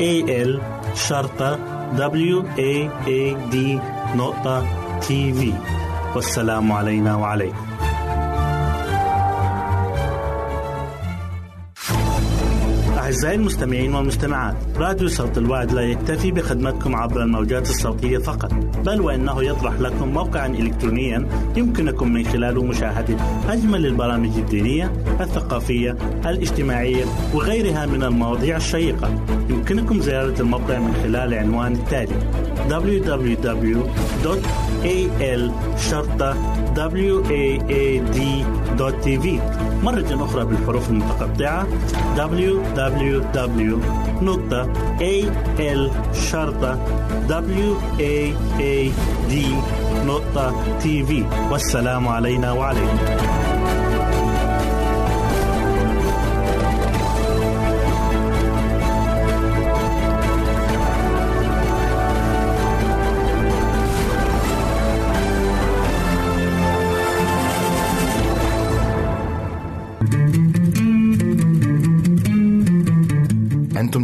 A L شرطة W A A D نقطة تي في والسلام علينا وعليكم. أعزائي المستمعين والمستمعات راديو صوت الوعد لا يكتفي بخدمتكم عبر الموجات الصوتية فقط بل وإنه يطرح لكم موقعا إلكترونيا يمكنكم من خلاله مشاهدة أجمل البرامج الدينية الثقافية الاجتماعية وغيرها من المواضيع الشيقة. يمكنكم زيارة الموقع من خلال العنوان التالي www.al-waad.tv مرة أخرى بالحروف المتقطعة www.al-waad.tv والسلام علينا وعليكم.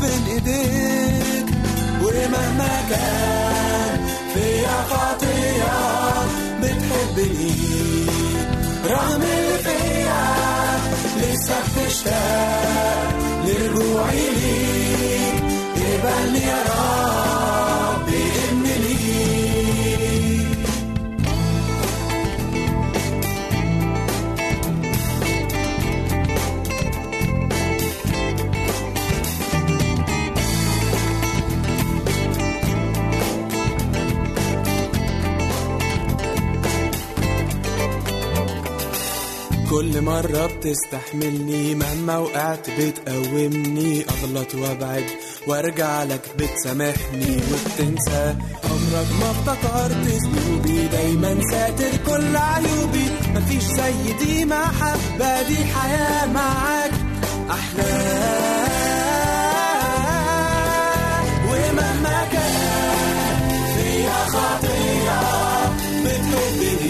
بين إيديك ومهما كان فيا خطية بتحبني. رغم اللي فيا لسه بتشتاق لرجوعي ليك قبلني يا رب كل مرة بتستحملني مهما وقعت بتقومني. أغلط وأبعد وأرجع لك بتسامحني. وبتنسى عمرك ما افتكرت ذنوبي دايما ساتر كل عيوبي. مفيش زي دي محبة دي حياة معاك. أحلى. ومهما كان فيها خطية بتحبني.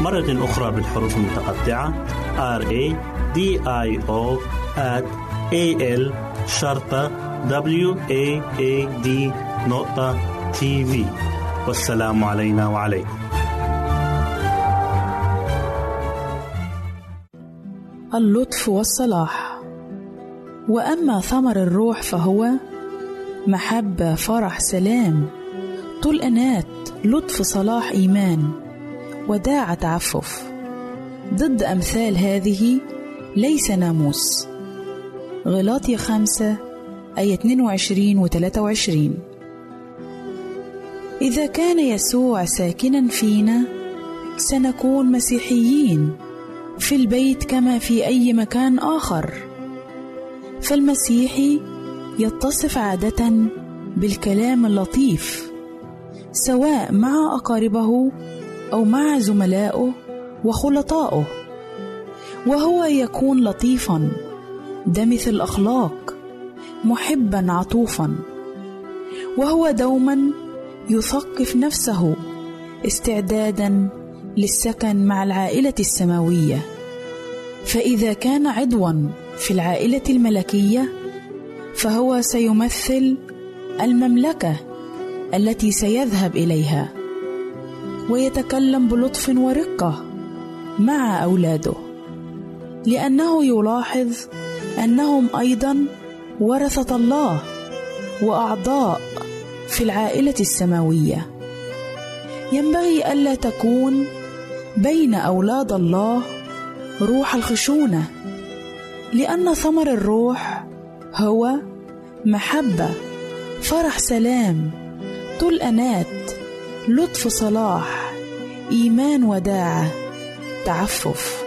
مرة أخرى بالحروف المتقطعة. R A D I O at A L شرطة W A A D نقطة تي في والسلام علينا وعليكم. اللطف والصلاح. وأما ثمر الروح فهو محبة فرح سلام. طول أنات لطف صلاح إيمان. وداع تعفف. ضد أمثال هذه ليس ناموس. غلاطيا خمسة آية 22 و 23 إذا كان يسوع ساكنا فينا سنكون مسيحيين في البيت كما في أي مكان آخر. فالمسيحي يتصف عادة بالكلام اللطيف سواء مع أقاربه أو مع زملائه وخلطائه وهو يكون لطيفا دمث الأخلاق محبا عطوفا وهو دوما يثقف نفسه استعدادا للسكن مع العائلة السماوية. فإذا كان عضوا في العائلة الملكية فهو سيمثل المملكة التي سيذهب إليها. ويتكلم بلطف ورقة مع أولاده لأنه يلاحظ أنهم أيضا ورثة الله وأعضاء في العائلة السماوية. ينبغي ألا تكون بين أولاد الله روح الخشونة لأن ثمر الروح هو محبة فرح سلام طول أنات لطف صلاح إيمان وداعه تعفف.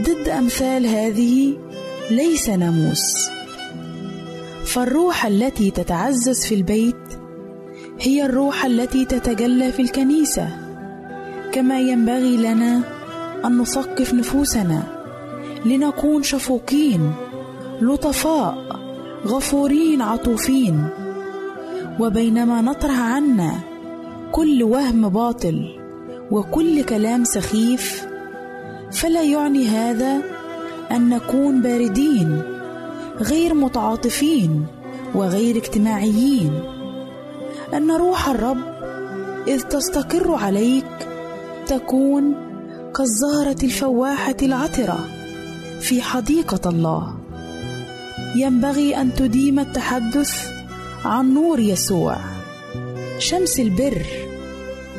ضد أمثال هذه ليس ناموس. فالروح التي تتعزز في البيت هي الروح التي تتجلى في الكنيسة كما ينبغي لنا أن نثقف نفوسنا لنكون شفوقين لطفاء غفورين عطوفين. وبينما نطرح عنا كل وهم باطل وكل كلام سخيف فلا يعني هذا أن نكون باردين غير متعاطفين وغير اجتماعيين. أن روح الرب إذ تستقر عليك تكون كالزهرة الفواحة العطرة في حديقة الله. ينبغي أن تديم التحدث عن نور يسوع. شمس البر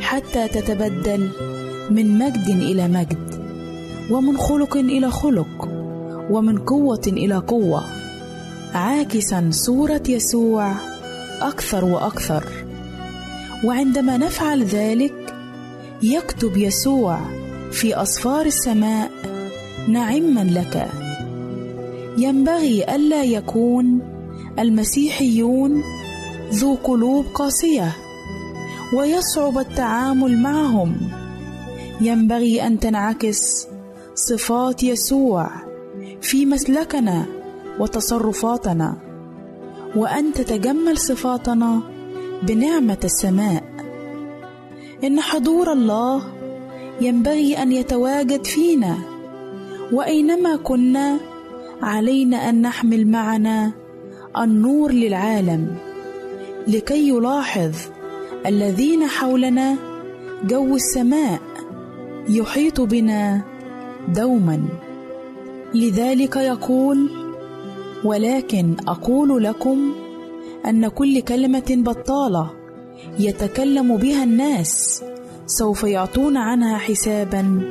حتى تتبدل من مجد إلى مجد ومن خلق إلى خلق ومن قوة إلى قوة عاكسا صورة يسوع أكثر وأكثر. وعندما نفعل ذلك يكتب يسوع في اسفار السماء نعما لك. ينبغي ألا يكون المسيحيون ذو قلوب قاسية. ويصعب التعامل معهم. ينبغي أن تنعكس صفات يسوع في مسلكنا وتصرفاتنا وأن تتجمل صفاتنا بنعمة السماء. إن حضور الله ينبغي أن يتواجد فينا وأينما كنا علينا أن نحمل معنا النور للعالم لكي يلاحظ الذين حولنا جو السماء يحيط بنا دوما. لذلك يقول ولكن أقول لكم أن كل كلمة بطالة يتكلم بها الناس سوف يعطون عنها حسابا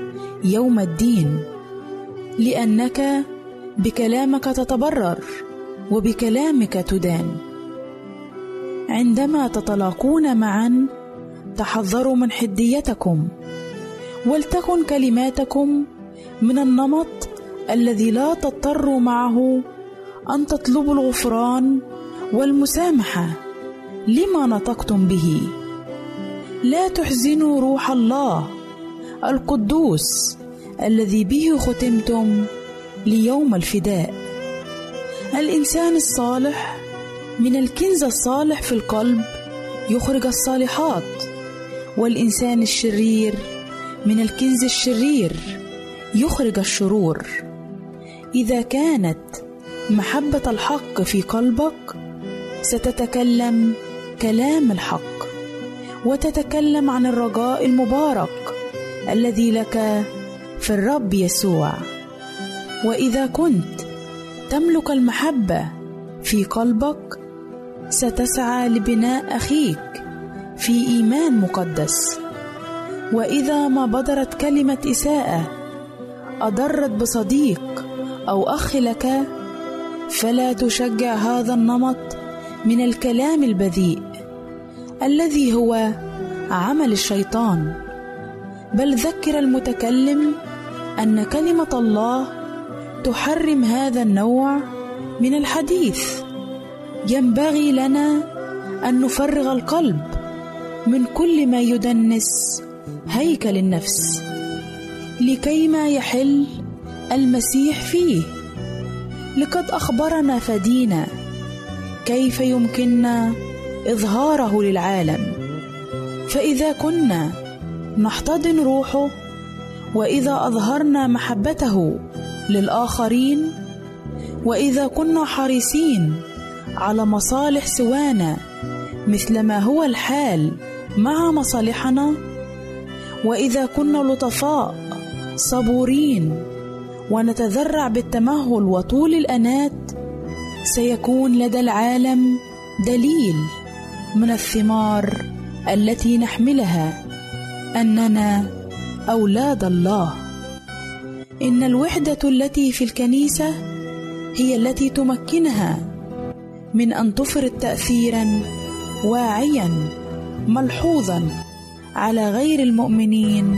يوم الدين. لأنك بكلامك تتبرر وبكلامك تدان. عندما تتلاقون معا تحذروا من حديتكم ولتكن كلماتكم من النمط الذي لا تضطروا معه أن تطلبوا الغفران والمسامحة لما نطقتم به. لا تحزنوا روح الله القدوس الذي به ختمتم ليوم الفداء. الإنسان الصالح من الكنز الصالح في القلب يخرج الصالحات والإنسان الشرير من الكنز الشرير يخرج الشرور. إذا كانت محبة الحق في قلبك ستتكلم كلام الحق وتتكلم عن الرجاء المبارك الذي لك في الرب يسوع. وإذا كنت تملك المحبة في قلبك ستسعى لبناء أخيك في إيمان مقدس. وإذا ما بدرت كلمة إساءة أضرت بصديق أو أخ لك فلا تشجع هذا النمط من الكلام البذيء الذي هو عمل الشيطان. بل ذكر المتكلم أن كلمة الله تحرم هذا النوع من الحديث. ينبغي لنا أن نفرغ القلب من كل ما يدنس هيكل النفس لكيما يحل المسيح فيه. لقد أخبرنا فدينا كيف يمكننا إظهاره للعالم. فإذا كنا نحتضن روحه وإذا أظهرنا محبته للآخرين وإذا كنا حريصين على مصالح سوانا مثل ما هو الحال مع مصالحنا. وإذا كنا لطفاء صبورين ونتذرع بالتمهل وطول الأنات سيكون لدى العالم دليل من الثمار التي نحملها أننا أولاد الله. إن الوحدة التي في الكنيسة هي التي تمكنها من أن تفرض تاثيرا واعيا ملحوظا على غير المؤمنين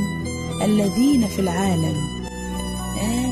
الذين في العالم. آمين.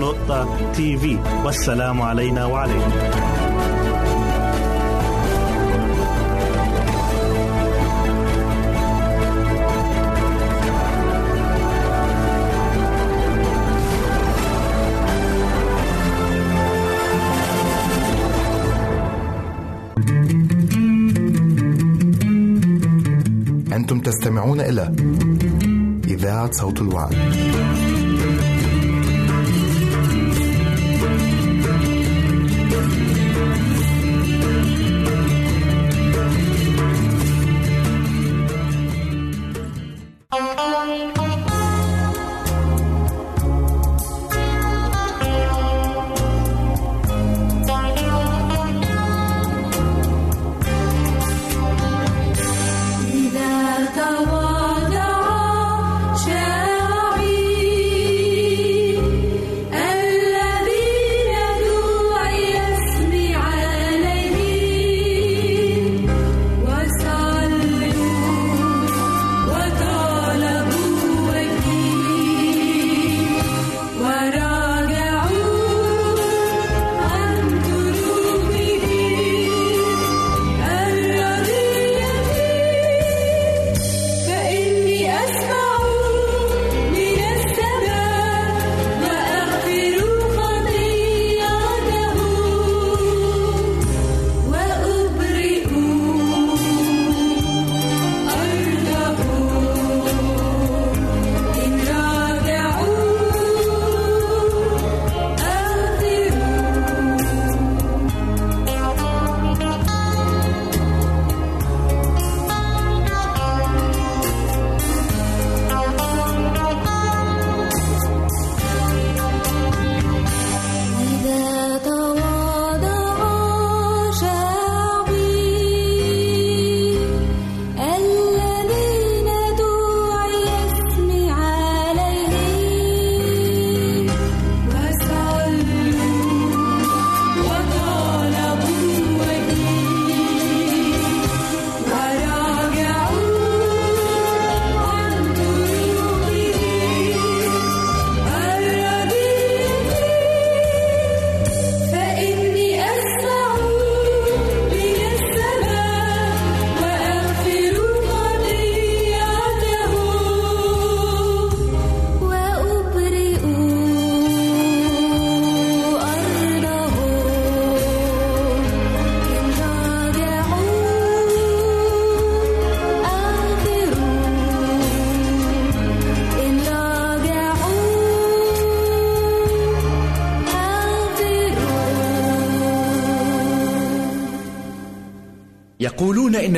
www.al-waad.tv والسلام علينا وعليكم. تستمعون إلى إذاعة صوت الوعد.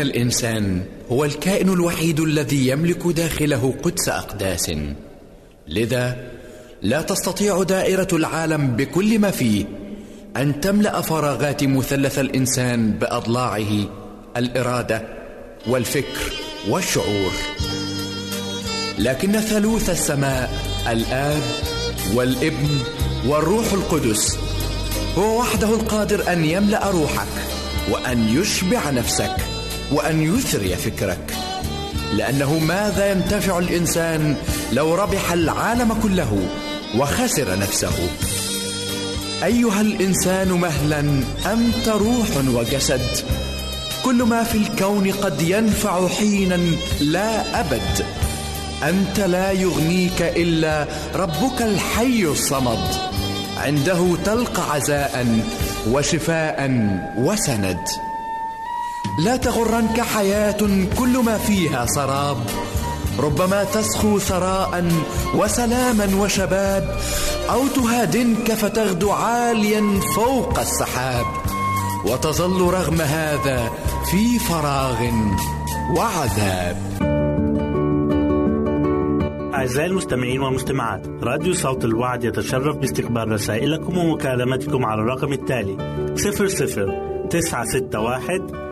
الإنسان هو الكائن الوحيد الذي يملك داخله قدس أقداس. لذا لا تستطيع دائرة العالم بكل ما فيه أن تملأ فراغات مثلث الإنسان بأضلاعه الإرادة والفكر والشعور. لكن ثالوث السماء الآب والابن والروح القدس هو وحده القادر أن يملأ روحك وأن يشبع نفسك. وأن يثري فكرك. لأنه ماذا ينتفع الإنسان لو ربح العالم كله وخسر نفسه؟ أيها الإنسان مهلا أنت روح وجسد. كل ما في الكون قد ينفع حينا لا أبد. أنت لا يغنيك إلا ربك الحي الصمد. عنده تلقى عزاء وشفاء وسند. لا تغرنك حياة كل ما فيها سراب. ربما تسخو ثراء وسلاما وشباب أو تهادنك فتغدو عاليا فوق السحاب. وتظل رغم هذا في فراغ وعذاب. أعزائي المستمعين والمستمعات راديو صوت الوعد يتشرف باستقبال رسائلكم ومكالمتكم على الرقم التالي 00 961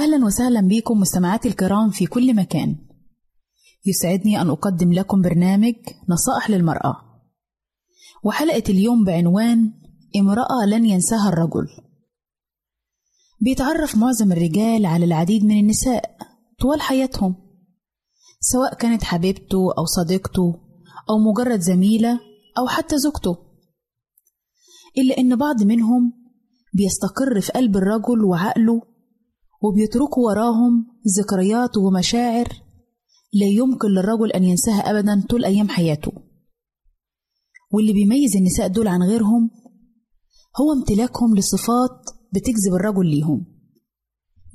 أهلا وسهلا بكم مستمعاتي الكرام في كل مكان. يسعدني أن أقدم لكم برنامج نصائح للمرأة. وحلقة اليوم بعنوان امرأة لن ينساها الرجل. بيتعرف معظم الرجال على العديد من النساء طوال حياتهم سواء كانت حبيبته أو صديقته أو مجرد زميلة أو حتى زوجته. إلا إن بعض منهم بيستقر في قلب الرجل وعقله وبيتركوا وراهم ذكريات ومشاعر لا يمكن للرجل أن ينساها أبدا طول أيام حياته. واللي بيميز النساء دول عن غيرهم هو امتلاكهم لصفات بتجذب الرجل ليهم.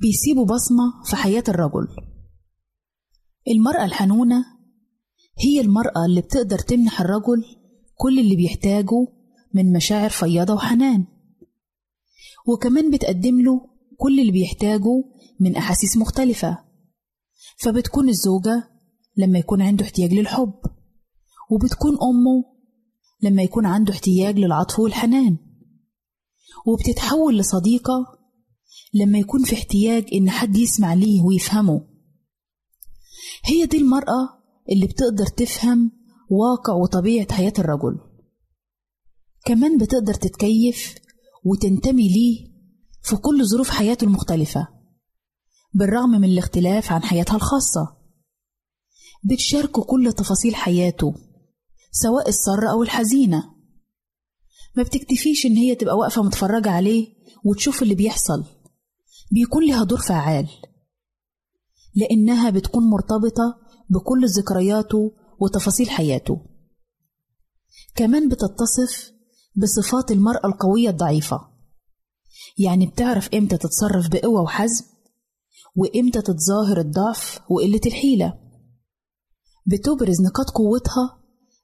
بيسيبوا بصمة في حياة الرجل. المرأة الحنونة هي المرأة اللي بتقدر تمنح الرجل كل اللي بيحتاجه من مشاعر فياضة وحنان. وكمان بتقدم له كل اللي بيحتاجه من أحاسيس مختلفة. فبتكون الزوجة لما يكون عنده احتياج للحب وبتكون أمه لما يكون عنده احتياج للعطف والحنان. وبتتحول لصديقة لما يكون في احتياج إن حد يسمع ليه ويفهمه. هي دي المرأة اللي بتقدر تفهم واقع وطبيعة حياة الرجل. كمان بتقدر تتكيف وتنتمي ليه في كل ظروف حياته المختلفة بالرغم من الاختلاف عن حياتها الخاصة. بتشاركه كل تفاصيل حياته سواء السارة أو الحزينة. ما بتكتفيش إن هي تبقى واقفة متفرجة عليه وتشوف اللي بيحصل. بيكون لها دور فعال. لأنها بتكون مرتبطة بكل ذكرياته وتفاصيل حياته. كمان بتتصف بصفات المرأة القوية الضعيفة. يعني بتعرف إمتى تتصرف بقوة وحزم؟ وإمتى تتظاهر الضعف وقلة الحيلة؟ بتبرز نقاط قوتها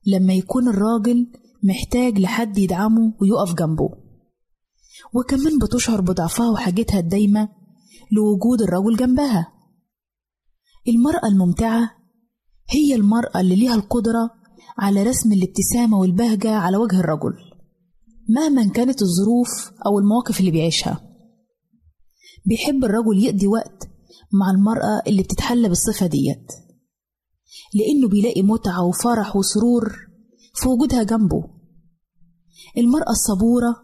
لما يكون الراجل محتاج لحد يدعمه ويقف جنبه. وكمان بتشعر بضعفها وحاجتها الدايمة لوجود الرجل جنبها. المرأة الممتعة هي المرأة اللي ليها القدرة على رسم الابتسامة والبهجة على وجه الرجل. مهما كانت الظروف أو المواقف اللي بيعيشها. بيحب الرجل يقضي وقت مع المرأة اللي بتتحلى بالصفة ديت لأنه بيلاقي متعة وفرح وسرور في وجودها جنبه. المرأة الصبورة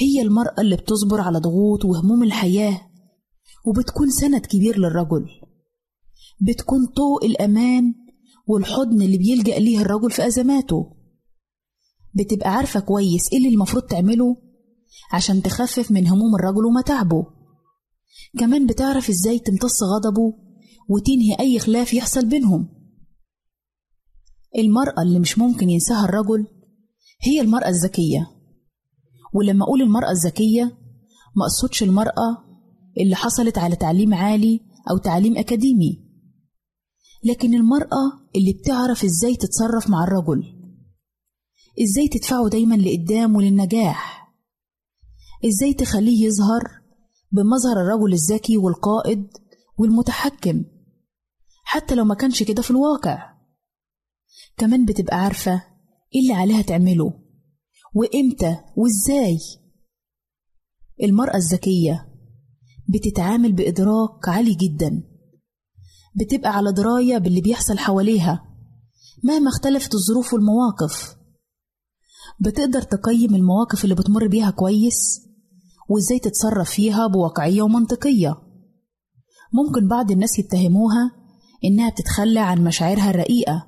هي المرأة اللي بتصبر على ضغوط وهموم الحياة وبتكون سند كبير للرجل. بتكون طوق الأمان والحضن اللي بيلجأ ليه الرجل في أزماته. بتبقى عارفة كويس إيه اللي المفروض تعمله عشان تخفف من هموم الرجل ومتاعبه كمان بتعرف إزاي تمتص غضبه وتنهي أي خلاف يحصل بينهم. المرأة اللي مش ممكن ينساها الرجل هي المرأة الذكية. ولما أقول المرأة الذكية ما أقصدش المرأة اللي حصلت على تعليم عالي أو تعليم أكاديمي لكن المرأة اللي بتعرف إزاي تتصرف مع الرجل. إزاي تدفعه دايما لقدام وللنجاح؟ إزاي تخليه يظهر بمظهر الرجل الذكي والقائد والمتحكم حتى لو ما كانش كده في الواقع؟ كمان بتبقى عارفة إيه اللي عليها تعمله وإمتى وإزاي. المرأة الذكية بتتعامل بإدراك عالي جدا بتبقى على دراية باللي بيحصل حواليها مهما اختلفت الظروف والمواقف. بتقدر تقيم المواقف اللي بتمر بيها كويس؟ وإزاي تتصرف فيها بواقعية ومنطقية؟ ممكن بعض الناس يتهموها إنها بتتخلى عن مشاعرها الرقيقة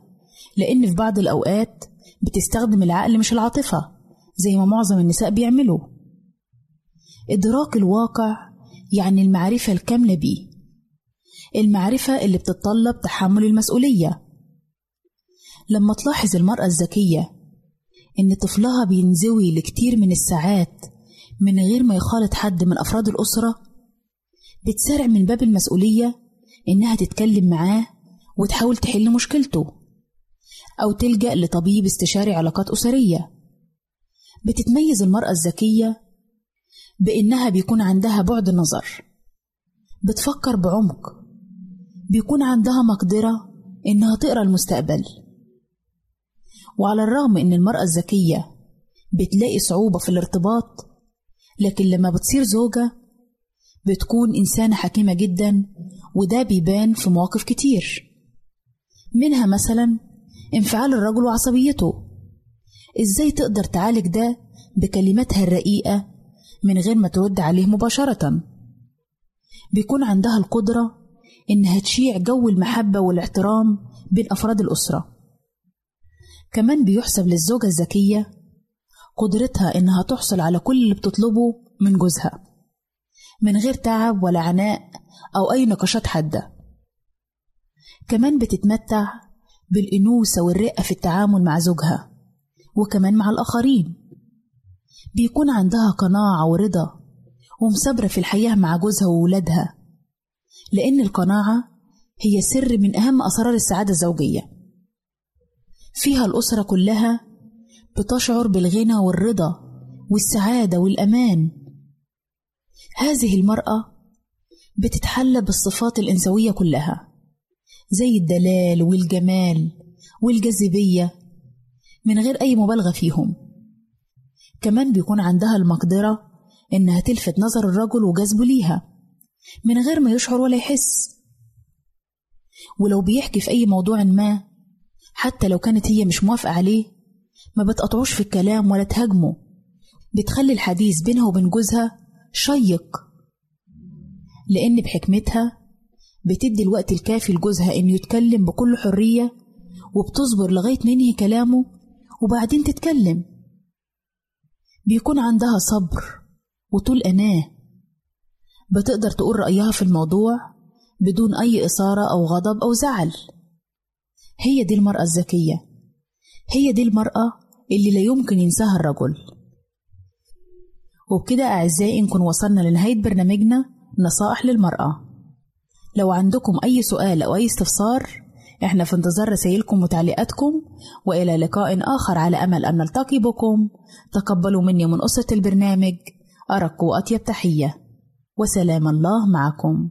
لأن في بعض الأوقات بتستخدم العقل مش العاطفة زي ما معظم النساء بيعملوا. إدراك الواقع يعني المعرفة الكاملة بيه المعرفة اللي بتتطلب تحمل المسؤولية. لما تلاحظ المرأة الذكية إن طفلها بينزوي لكتير من الساعات من غير ما يخالط حد من أفراد الأسرة. بتسارع من باب المسؤولية إنها تتكلم معاه وتحاول تحل مشكلته أو تلجأ لطبيب استشاري علاقات أسرية. بتتميز المرأة الذكية بإنها بيكون عندها بعد نظر. بتفكر بعمق. بيكون عندها مقدرة إنها تقرأ المستقبل. وعلى الرغم إن المرأة الذكية بتلاقي صعوبة في الارتباط لكن لما بتصير زوجة بتكون إنسانة حكيمة جدا وده بيبان في مواقف كتير. منها مثلا انفعال الرجل وعصبيته. إزاي تقدر تعالج ده بكلماتها الرقيقة من غير ما ترد عليه مباشرة؟ بيكون عندها القدرة إنها تشيع جو المحبة والاحترام بين أفراد الأسرة. كمان بيحسب للزوجة الذكية قدرتها إنها تحصل على كل اللي بتطلبه من جوزها من غير تعب ولا عناء أو أي نقاشات حادة. كمان بتتمتع بالأنوثة والرقة في التعامل مع زوجها وكمان مع الآخرين. بيكون عندها قناعة ورضا ومثابرة في الحياة مع جوزها وولادها لأن القناعة هي سر من أهم أسرار السعادة الزوجية. فيها الأسرة كلها بتشعر بالغنى والرضا والسعادة والأمان. هذه المرأة بتتحلى بالصفات الإنثوية كلها زي الدلال والجمال والجاذبية من غير أي مبالغة فيهم. كمان بيكون عندها المقدرة إنها تلفت نظر الرجل وجذبه ليها من غير ما يشعر ولا يحس. ولو بيحكي في أي موضوع ما حتى لو كانت هي مش موافقة عليه ما بتقطعوش في الكلام ولا تهاجمه بتخلي الحديث بينها وبين جوزها شيق. لأن بحكمتها بتدي الوقت الكافي لجوزها إنه يتكلم بكل حرية وبتصبر لغاية ما ينهي كلامه وبعدين تتكلم. بيكون عندها صبر وطول أناه. بتقدر تقول رأيها في الموضوع بدون أي إثارة أو غضب أو زعل. هي دي المرأة الذكية. هي دي المرأة اللي لا يمكن ينساها الرجل. وبكده أعزائي نكون وصلنا لنهاية برنامجنا نصائح للمرأة. لو عندكم أي سؤال أو أي استفسار إحنا في انتظار رسائلكم وتعليقاتكم وإلى لقاء آخر على أمل أن نلتقي بكم. تقبلوا مني من أسرة البرنامج أرق وأطيب تحية. وسلام الله معكم.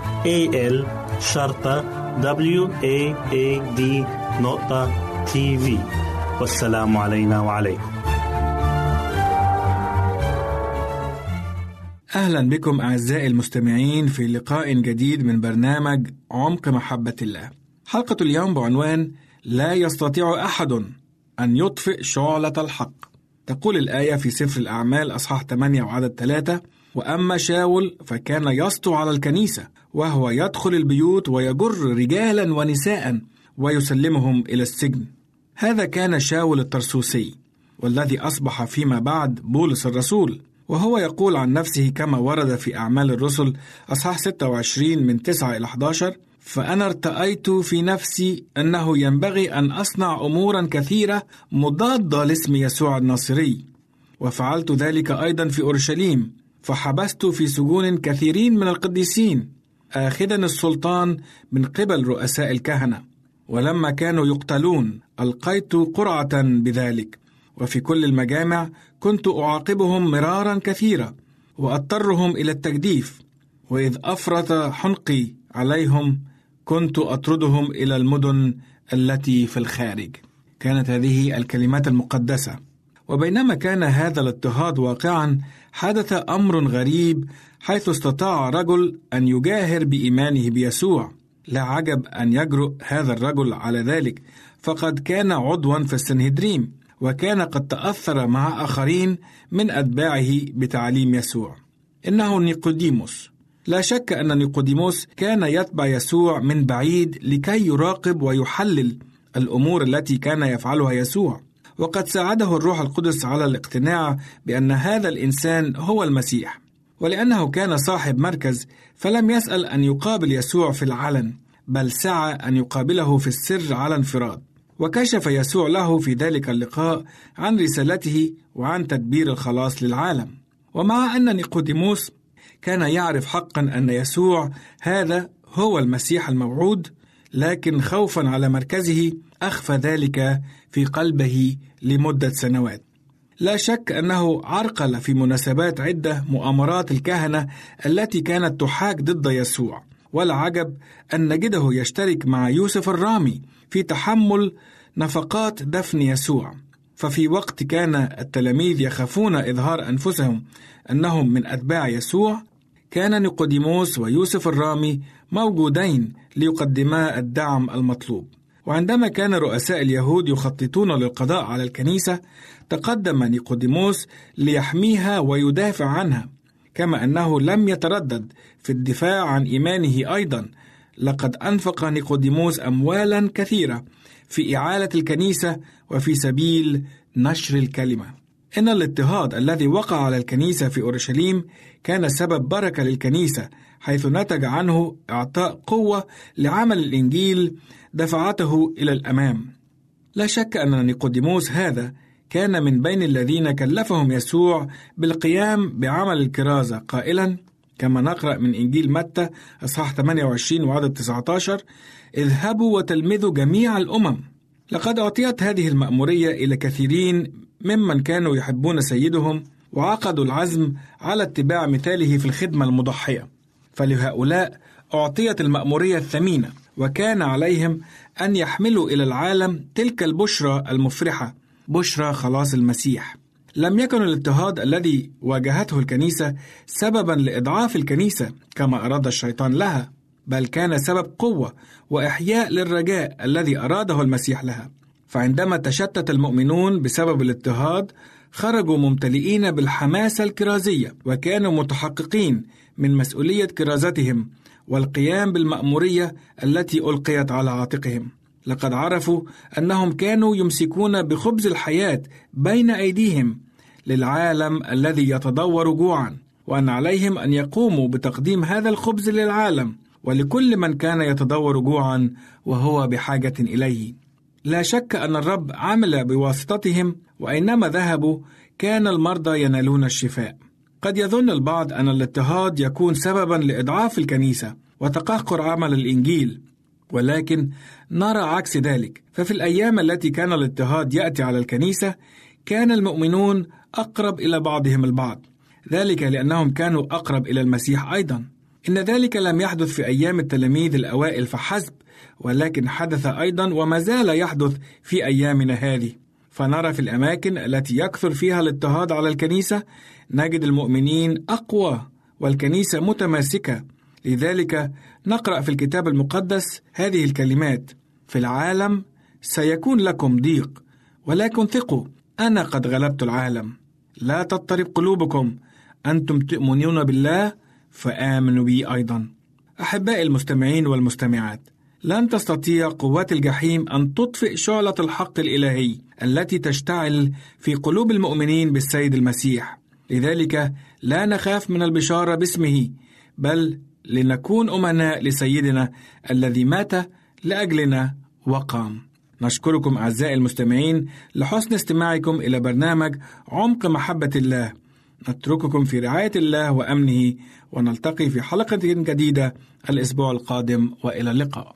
A L شرطة W A A D نقطة تي في والسلام علينا وعليكم أهلا بكم أعزائي المستمعين في لقاء جديد من برنامج عمق محبة الله. حلقة اليوم بعنوان لا يستطيع أحد أن يطفئ شعلة الحق. تقول الآية في سفر الأعمال أصحاح 8 وعدد 3: وأما شاول فكان يسطو على الكنيسة وهو يدخل البيوت ويجر رجالا ونساء ويسلمهم إلى السجن. هذا كان شاول الترسوسي والذي أصبح فيما بعد بولس الرسول. وهو يقول عن نفسه كما ورد في أعمال الرسل أصحاح 26 من 9 إلى 11 فأنا ارتأيت في نفسي أنه ينبغي أن أصنع أمورا كثيرة مضادة لاسم يسوع الناصري وفعلت ذلك أيضا في أورشليم فحبست في سجون كثيرين من القديسين آخذا السلطان من قبل رؤساء الكهنة ولما كانوا يقتلون ألقيت قرعة بذلك. وفي كل المجامع كنت أعاقبهم مرارا كثيرا وأضطرهم إلى التجديف. وإذ أفرط حنقي عليهم كنت أطردهم إلى المدن التي في الخارج. كانت هذه الكلمات المقدسة. وبينما كان هذا الاضطهاد واقعا حدث أمر غريب حيث استطاع رجل أن يجاهر بإيمانه بيسوع لا عجب أن يجرؤ هذا الرجل على ذلك فقد كان عضوا في السنهدريم وكان قد تأثر مع آخرين من أتباعه بتعليم يسوع. إنه نيقوديموس. لا شك أن نيقوديموس كان يتبع يسوع من بعيد لكي يراقب ويحلل الأمور التي كان يفعلها يسوع. وقد ساعده الروح القدس على الاقتناع بأن هذا الإنسان هو المسيح. ولأنه كان صاحب مركز فلم يسأل أن يقابل يسوع في العلن، بل سعى أن يقابله في السر على انفراد. وكشف يسوع له في ذلك اللقاء عن رسالته وعن تدبير الخلاص للعالم ومع أن نيقوديموس كان يعرف حقا أن يسوع هذا هو المسيح الموعود لكن خوفا على مركزه أخفى ذلك في قلبه لمدة سنوات لا شك أنه عرقل في مناسبات عدة مؤامرات الكهنة التي كانت تحاك ضد يسوع ولا عجب أن نجده يشترك مع يوسف الرامي في تحمل نفقات دفن يسوع. ففي وقت كان التلاميذ يخافون إظهار أنفسهم أنهم من أتباع يسوع كان نيقوديموس ويوسف الرامي موجودين ليقدما الدعم المطلوب. وعندما كان رؤساء اليهود يخططون للقضاء على الكنيسة تقدم نيقوديموس ليحميها ويدافع عنها كما أنه لم يتردد في الدفاع عن إيمانه أيضا. لقد أنفق نيقوديموس اموالا كثيرة في إعالة الكنيسة وفي سبيل نشر الكلمة. إن الاضطهاد الذي وقع على الكنيسة في أورشليم كان سبب بركة للكنيسة حيث نتج عنه إعطاء قوة لعمل الإنجيل دفعته إلى الأمام. لا شك أن نيقوديموس هذا كان من بين الذين كلفهم يسوع بالقيام بعمل الكرازة. قائلا كما نقرأ من إنجيل متى أصحاح 28 وعدد 19 اذهبوا وتلمذوا جميع الأمم. لقد أعطيت هذه المأمورية إلى كثيرين ممن كانوا يحبون سيدهم وعقدوا العزم على اتباع مثاله في الخدمة المضحية. فلهؤلاء أعطيت المأمورية الثمينة. وكان عليهم أن يحملوا إلى العالم تلك البشرى المفرحة بشرى خلاص المسيح لم يكن الاضطهاد الذي واجهته الكنيسة سببا لإضعاف الكنيسة كما أراد الشيطان لها، بل كان سبب قوة وإحياء للرجاء الذي أراده المسيح لها. فعندما تشتت المؤمنون بسبب الاضطهاد، خرجوا ممتلئين بالحماسة الكرازية، وكانوا متحققين من مسؤولية كرازتهم والقيام بالمأمورية التي ألقيت على عاتقهم. لقد عرفوا أنهم كانوا يمسكون بخبز الحياة بين أيديهم للعالم الذي يتدور جوعا وأن عليهم أن يقوموا بتقديم هذا الخبز للعالم ولكل من كان يتضور جوعا وهو بحاجة إليه. لا شك أن الرب عمل بواسطتهم وأينما ذهبوا كان المرضى ينالون الشفاء. قد يظن البعض أن الاضطهاد يكون سببا لإضعاف الكنيسة وتقهقر عمل الإنجيل، ولكن نرى عكس ذلك، ففي الأيام التي كان الاضطهاد يأتي على الكنيسة كان المؤمنون أقرب إلى بعضهم البعض، ذلك لأنهم كانوا أقرب إلى المسيح أيضا. إن ذلك لم يحدث في أيام التلاميذ الأوائل فحسب، ولكن حدث أيضا وما زال يحدث في أيامنا هذه. فنرى في الأماكن التي يكثر فيها الاضطهاد على الكنيسة نجد المؤمنين أقوى والكنيسة متماسكة. لذلك نقرأ في الكتاب المقدس هذه الكلمات: في العالم سيكون لكم ضيق، ولكن ثقوا أنا قد غلبت العالم. لا تضطرب قلوبكم، أنتم تؤمنون بالله فآمنوا بي أيضا. أحبائي المستمعين والمستمعات، لن تستطيع قوات الجحيم أن تطفئ شعلة الحق الإلهي التي تشتعل في قلوب المؤمنين بالسيد المسيح. لذلك لا نخاف من البشارة باسمه، بل لنكون أمناء لسيدنا الذي مات لأجلنا وقام. نشكركم أعزائي المستمعين لحسن استماعكم إلى برنامج عمق محبة الله. نترككم في رعاية الله وأمنه ونلتقي في حلقة جديدة الأسبوع القادم وإلى اللقاء.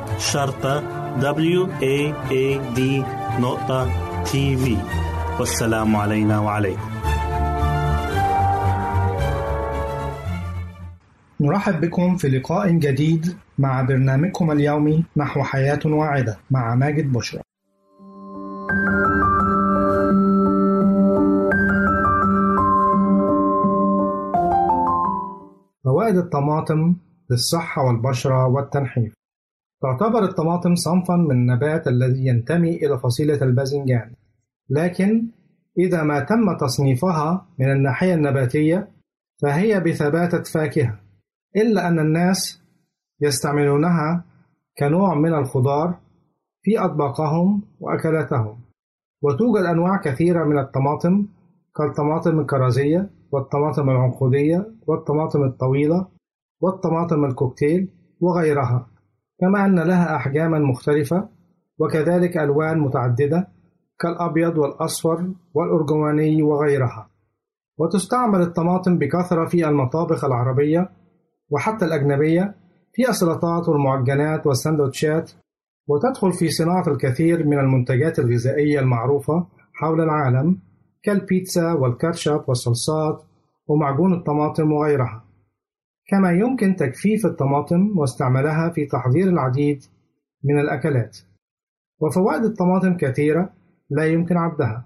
شرطة W A A D نقطة تي في والسلام علينا وعليكم. نرحب بكم في لقاء جديد مع برنامجكم اليومي نحو حياة واعدة مع ماجد بشرى. فوائد الطماطم للصحة والبشرة والتنحيف. تعتبر الطماطم صنفا من النبات الذي ينتمي إلى فصيلة الباذنجان. لكن إذا ما تم تصنيفها من الناحية النباتية فهي بثباتة فاكهة إلا أن الناس يستعملونها كنوع من الخضار في أطباقهم وأكلاتهم. وتوجد أنواع كثيرة من الطماطم كالطماطم الكرزية والطماطم العنقودية والطماطم الطويلة والطماطم الكوكتيل وغيرها. كما أن لها أحجاما مختلفة وكذلك ألوان متعددة كالأبيض والأصفر والأرجواني وغيرها. وتستعمل الطماطم بكثرة في المطابخ العربية وحتى الأجنبية في السلطات والمعجنات والسندوتشات وتدخل في صناعة الكثير من المنتجات الغذائية المعروفة حول العالم كالبيتزا والكاتشب والصلصات ومعجون الطماطم وغيرها. كما يمكن تجفيف الطماطم واستعمالها في تحضير العديد من الأكلات. وفوائد الطماطم كثيرة لا يمكن عدها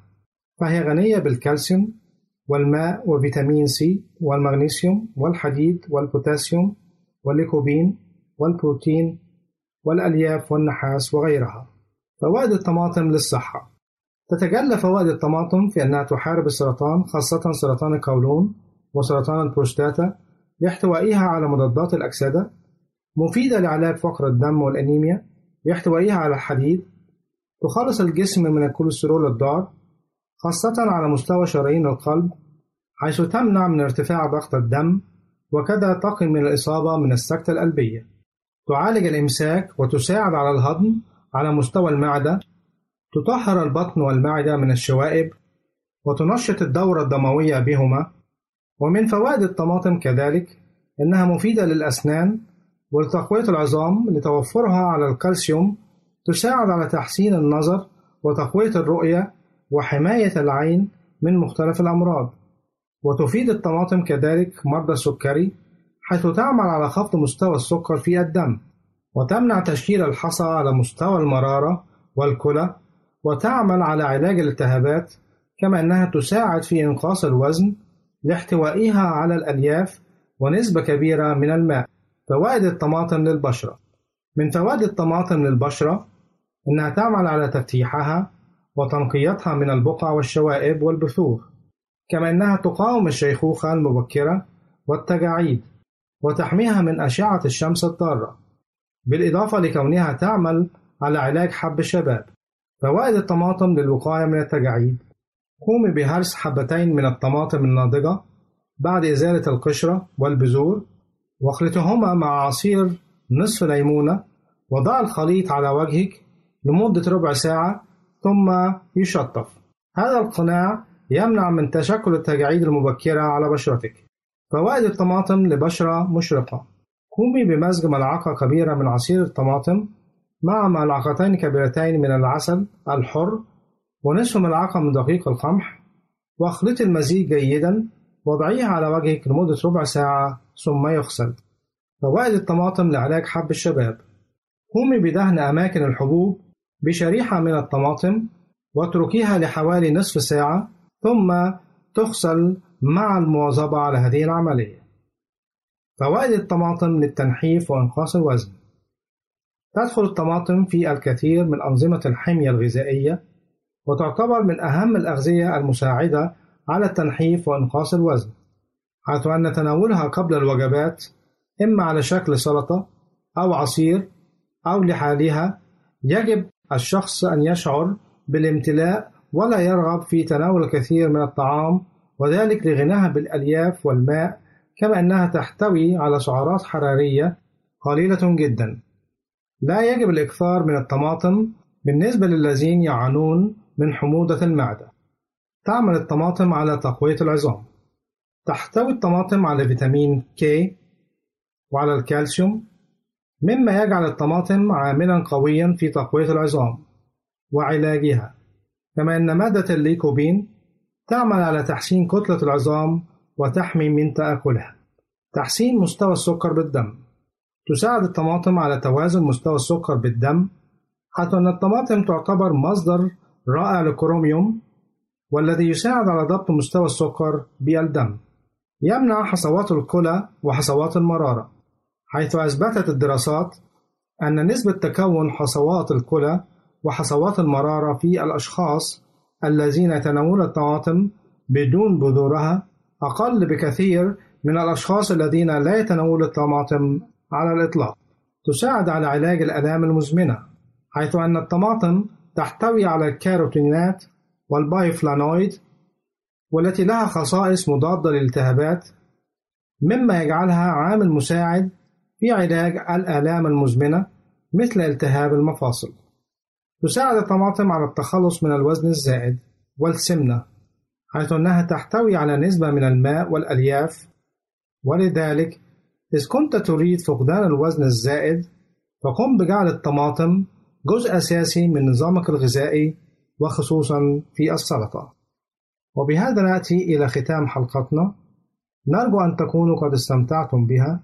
فهي غنية بالكالسيوم والماء وفيتامين سي والمغنيسيوم والحديد والبوتاسيوم والليكوبين والبروتين والألياف والنحاس وغيرها. فوائد الطماطم للصحة. تتجلى فوائد الطماطم في أنها تحارب السرطان خاصة سرطان القولون وسرطان البروستاتا لاحتوائها على مضادات الأكسدة مفيدة لعلاج فقر الدم والأنيميا لاحتوائها على الحديد تخلص الجسم من الكوليسترول الضار خاصة على مستوى شرايين القلب حيث تمنع من ارتفاع ضغط الدم وكذا تقي من الإصابة من السكتة القلبية. تعالج الإمساك وتساعد على الهضم على مستوى المعدة تطهر البطن والمعدة من الشوائب وتنشط الدورة الدموية بهما ومن فوائد الطماطم كذلك إنها مفيدة للأسنان ولتقوية العظام لتوفرها على الكالسيوم تساعد على تحسين النظر وتقوية الرؤية وحماية العين من مختلف الأمراض. وتفيد الطماطم كذلك مرضى السكري حيث تعمل على خفض مستوى السكر في الدم وتمنع تشكيل الحصى على مستوى المرارة والكلى وتعمل على علاج الالتهابات كما أنها تساعد في إنقاص الوزن لاحتوائها على الألياف ونسبة كبيرة من الماء. فوائد الطماطم للبشرة. من فوائد الطماطم للبشرة أنها تعمل على تفتيحها وتنقيتها من البقع والشوائب والبثور كما أنها تقاوم الشيخوخة المبكرة والتجاعيد وتحميها من أشعة الشمس الضارة. بالإضافة لكونها تعمل على علاج حب الشباب. فوائد الطماطم للوقاية من التجاعيد قومي بهرس حبتين من الطماطم الناضجة بعد إزالة القشرة والبذور واخلطهما مع عصير نصف ليمونة وضع الخليط على وجهك لمدة ربع ساعة ثم يشطف. هذا القناع يمنع من تشكل التجاعيد المبكرة على بشرتك. فوائد الطماطم لبشرة مشرقة. قومي بمزج ملعقة كبيرة من عصير الطماطم مع ملعقتين كبيرتين من العسل الحر ونصف ملعقة من دقيق القمح واخلطي المزيج جيدا واضعيه على وجهك لمدة ربع ساعة ثم يغسل. فوائد الطماطم لعلاج حب الشباب. قومي بدهن أماكن الحبوب بشريحة من الطماطم واتركيها لحوالي نصف ساعة ثم تغسل مع المواظبة على هذه العملية. فوائد الطماطم للتنحيف وإنقاص الوزن. تدخل الطماطم في الكثير من أنظمة الحمية الغذائية وتعتبر من أهم الأغذية المساعدة على التنحيف وإنقاص الوزن حيث أن تناولها قبل الوجبات إما على شكل سلطة أو عصير أو لحالها يجب الشخص أن يشعر بالامتلاء ولا يرغب في تناول الكثير من الطعام وذلك لغناها بالألياف والماء كما أنها تحتوي على سعرات حرارية قليلة جدا. لا يجب الإكثار من الطماطم بالنسبة للذين يعانون من حموضة المعدة. تعمل الطماطم على تقوية العظام. تحتوي الطماطم على فيتامين K وعلى الكالسيوم مما يجعل الطماطم عاملا قويا في تقوية العظام وعلاجها. كما أن مادة الليكوبين تعمل على تحسين كتلة العظام وتحمي من تآكلها. تحسين مستوى السكر بالدم. تساعد الطماطم على توازن مستوى السكر بالدم حتى أن الطماطم تعتبر مصدر رائع للكروميوم والذي يساعد على ضبط مستوى السكر بالدم يمنع حصوات الكلى وحصوات المرارة حيث أثبتت الدراسات أن نسبة تكون حصوات الكلى وحصوات المرارة في الأشخاص الذين يتناولون الطماطم بدون بذورها أقل بكثير من الأشخاص الذين لا يتناولون الطماطم على الإطلاق. تساعد على علاج الآلام المزمنة، حيث أن الطماطم تحتوي على الكاروتينات والبايفلانويد والتي لها خصائص مضادة للالتهابات مما يجعلها عامل مساعد في علاج الآلام المزمنة مثل التهاب المفاصل. تساعد الطماطم على التخلص من الوزن الزائد والسمنة حيث أنها تحتوي على نسبة من الماء والألياف ولذلك إذ كنت تريد فقدان الوزن الزائد فقم بجعل الطماطم جزء أساسي من نظامك الغذائي وخصوصا في السلطة. وبهذا نأتي إلى ختام حلقتنا. نرجو أن تكونوا قد استمتعتم بها.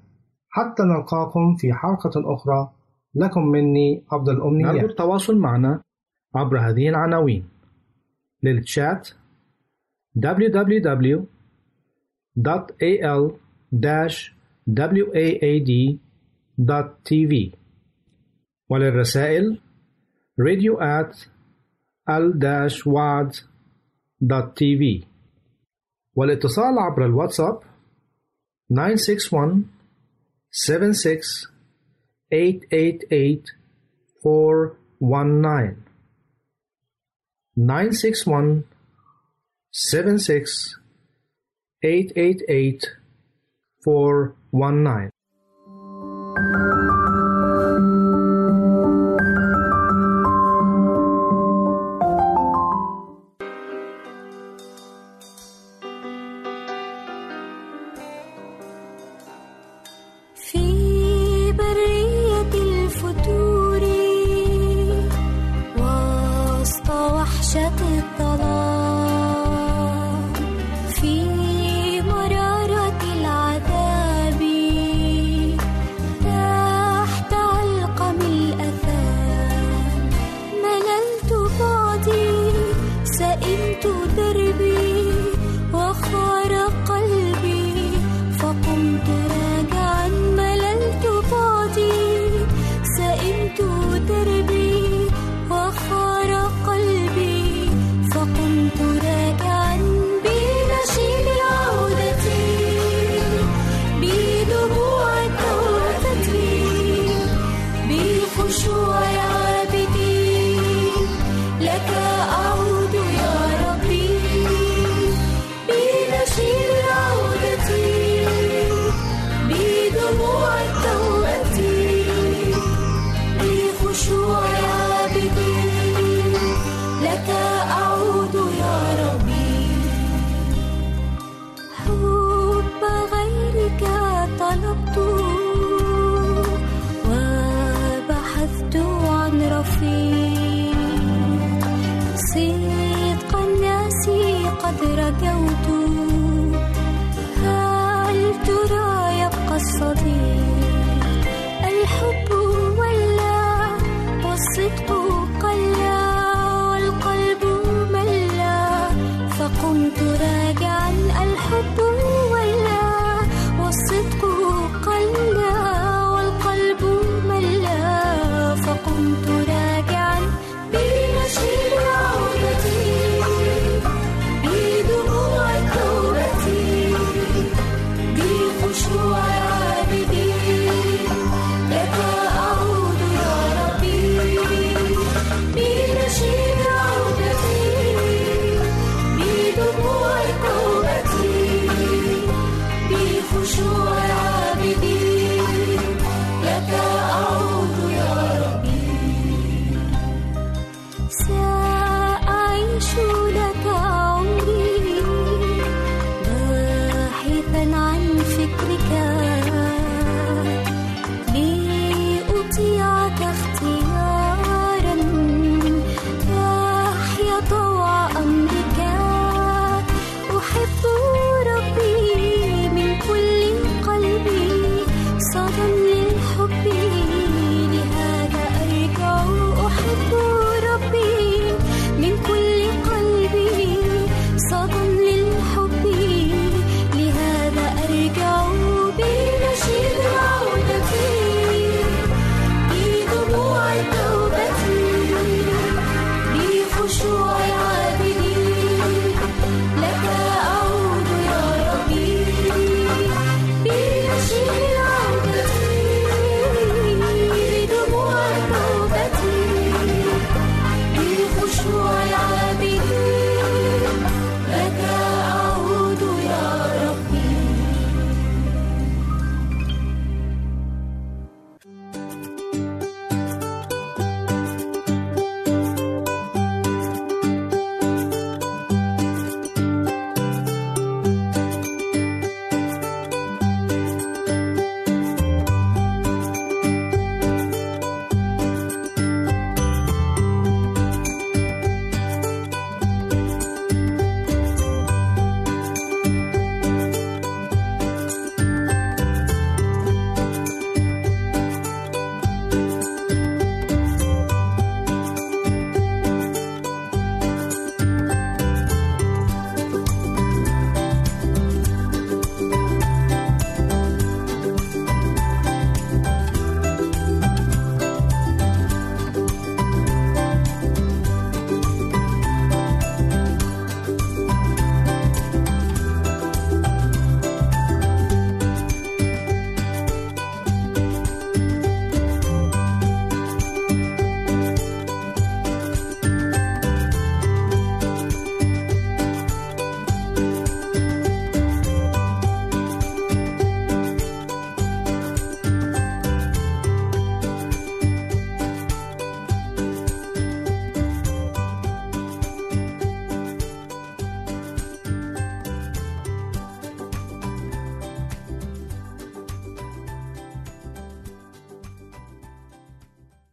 حتى نلقاكم في حلقة أخرى. لكم مني أفضل الأمنيات نرجو التواصل معنا عبر هذه العناوين. للتشات www.al-waad.tv وللرسائل radio at al-waad.tv والاتصال عبر الواتساب 961 76 888 419 961 76 888 419 بسيط قناسي قد رجوت